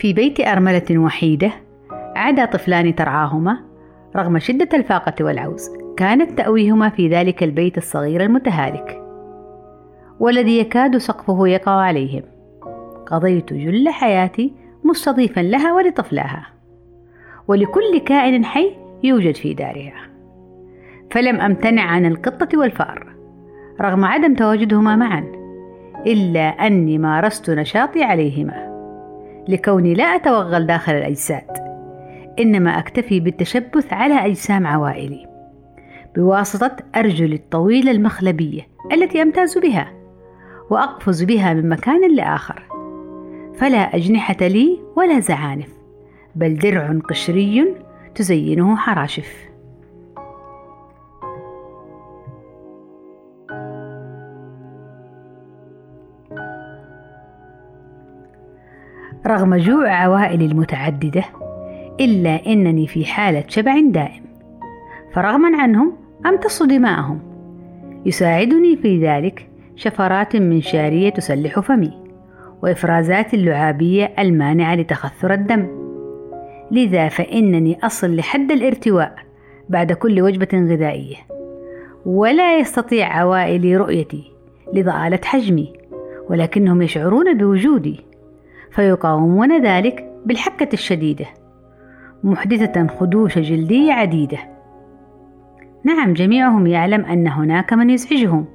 في بيت أرملة وحيدة عدا طفلان ترعاهما رغم شدة الفاقة والعوز كانت تأويهما في ذلك البيت الصغير المتهالك. والذي يكاد سقفه يقع عليهم. قضيت جل حياتي مستضيفا لها ولطفلاها. ولكل كائن حي يوجد في دارها. فلم أمتنع عن القطة والفار رغم عدم تواجدهما معا إلا أني مارست نشاطي عليهما. لكوني لا أتوغل داخل الأجساد. إنما أكتفي بالتشبث على أجسام عوائلي. بواسطة ارجلي الطويلة المخلبية التي أمتاز بها وأقفز بها من مكان لآخر. فلا أجنحة لي ولا زعانف بل درع قشري تزينه حراشف. رغم جوع عوائلي المتعددة إلا أنني في حالة شبع دائم. فرغما عنهم أمتص دماءهم. يساعدني في ذلك شفرات منشارية تسلح فمي وإفرازات اللعابية المانعة لتخثر الدم. لذا فإنني أصل لحد الارتواء بعد كل وجبة غذائية. ولا يستطيع عوائلي رؤيتي لضآلة حجمي ولكنهم يشعرون بوجودي. فيقاومون ذلك بالحكة الشديدة محدثة خدوش جلدية عديدة. نعم جميعهم يعلم أن هناك من يزعجهم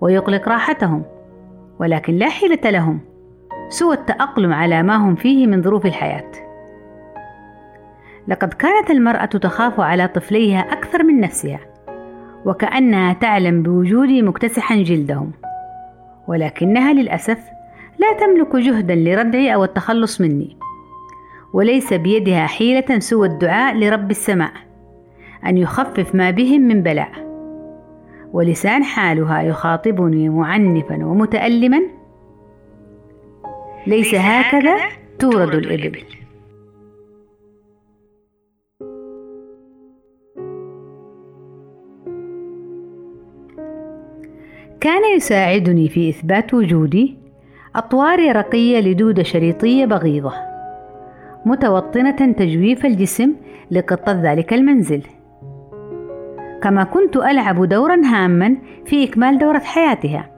ويقلق راحتهم ولكن لا حيلة لهم سوى التأقلم على ما هم فيه من ظروف الحياة. لقد كانت المرأة تخاف على طفليها أكثر من نفسها وكأنها تعلم بوجودي مكتسحا جلدهم ولكنها للأسف لا تملك جهدا لردعي أو التخلص مني. وليس بيدها حيلة سوى الدعاء لرب السماء أن يخفف ما بهم من بلاء. ولسان حالها يخاطبني معنفا ومتألما. ليس هكذا تورد الإبل. كان يساعدني في إثبات وجودي أطوار رقية لدودة شريطية بغيضة. متوطنة تجويف الجسم لقطة ذلك المنزل. كما كنت ألعب دورا هاما في إكمال دورة حياتها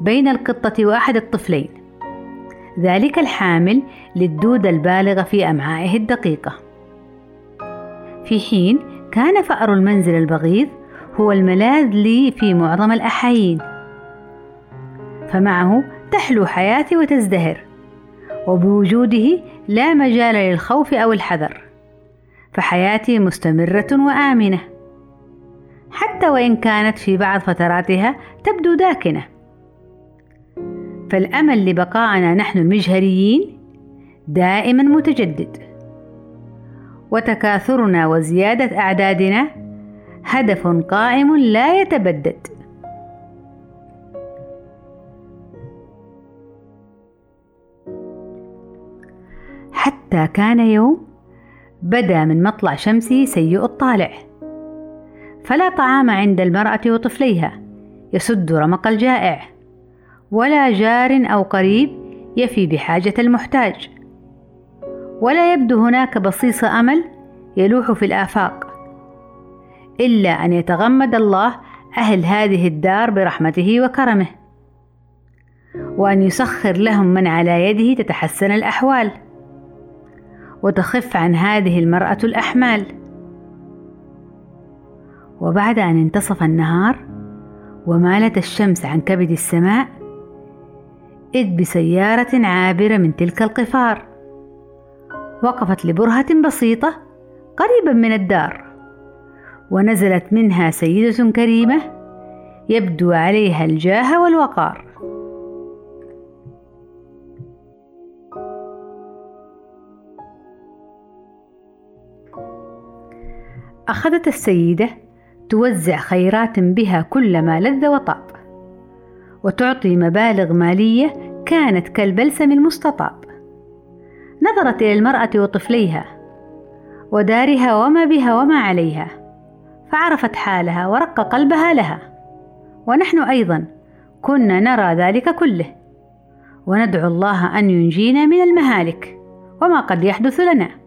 بين القطة وأحد الطفلين. ذلك الحامل للدودة البالغة في أمعائه الدقيقة. في حين كان فأر المنزل البغيض هو الملاذ لي في معظم الأحايين. فمعه تحلو حياتي وتزدهر. وبوجوده لا مجال للخوف أو الحذر. فحياتي مستمرة وآمنة. حتى وإن كانت في بعض فتراتها تبدو داكنة. فالأمل لبقائنا نحن المجهريين دائما متجدد. وتكاثرنا وزيادة أعدادنا هدف قائم لا يتبدد. حتى كان يوم بدا من مطلع شمسه سيء الطالع. فلا طعام عند المرأة وطفليها يسد رمق الجائع ولا جار أو قريب يفي بحاجة المحتاج. ولا يبدو هناك بصيص أمل يلوح في الآفاق إلا أن يتغمد الله أهل هذه الدار برحمته وكرمه وأن يسخر لهم من على يده تتحسن الأحوال. وتخف عن هذه المرأة الأحمال. وبعد أن انتصف النهار ومالت الشمس عن كبد السماء إذ بسيارة عابرة من تلك القفار. وقفت لبرهة بسيطة قريبا من الدار ونزلت منها سيدة كريمة يبدو عليها الجاه والوقار. أخذت السيدة توزع خيرات بها كل ما لذ وطاب وتعطي مبالغ مالية كانت كالبلسم المستطاب. نظرت إلى المرأة وطفليها ودارها وما بها وما عليها فعرفت حالها ورق قلبها لها. ونحن أيضا كنا نرى ذلك كله وندعو الله أن ينجينا من المهالك وما قد يحدث لنا.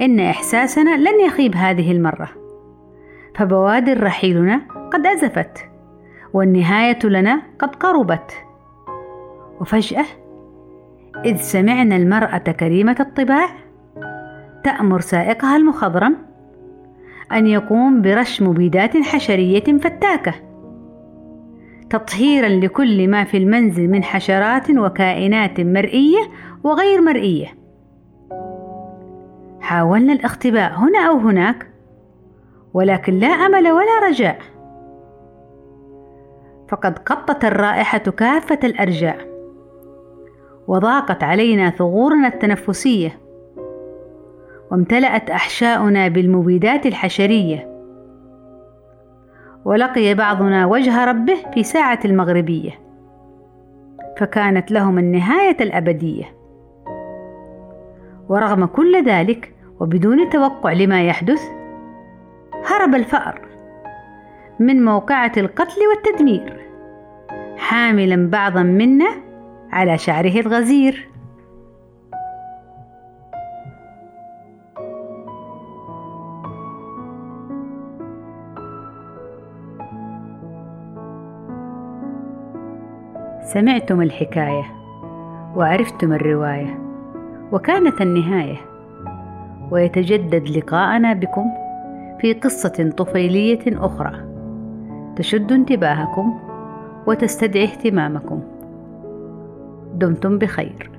إن إحساسنا لن يخيب هذه المرة. فبوادر رحيلنا قد أزفت والنهاية لنا قد قربت. وفجأة إذ سمعنا المرأة كريمة الطباع تأمر سائقها المخضرم أن يقوم برش مبيدات حشرية فتاكة. تطهيرا لكل ما في المنزل من حشرات وكائنات مرئية وغير مرئية. حاولنا الاختباء هنا أو هناك ولكن لا أمل ولا رجاء. فقد قطت الرائحة كافة الأرجاء وضاقت علينا ثغورنا التنفسية وامتلأت أحشاؤنا بالمبيدات الحشرية. ولقي بعضنا وجه ربه في ساعة المغربية فكانت لهم النهاية الأبدية. ورغم كل ذلك وبدون توقع لما يحدث هرب الفأر من موقعة القتل والتدمير حاملا بعضا منا على شعره الغزير. سمعتم الحكاية وعرفتم الرواية وكانت النهاية ويتجدد لقاءنا بكم في قصة طفيلية أخرى. تشد انتباهكم وتستدعي اهتمامكم. دمتم بخير.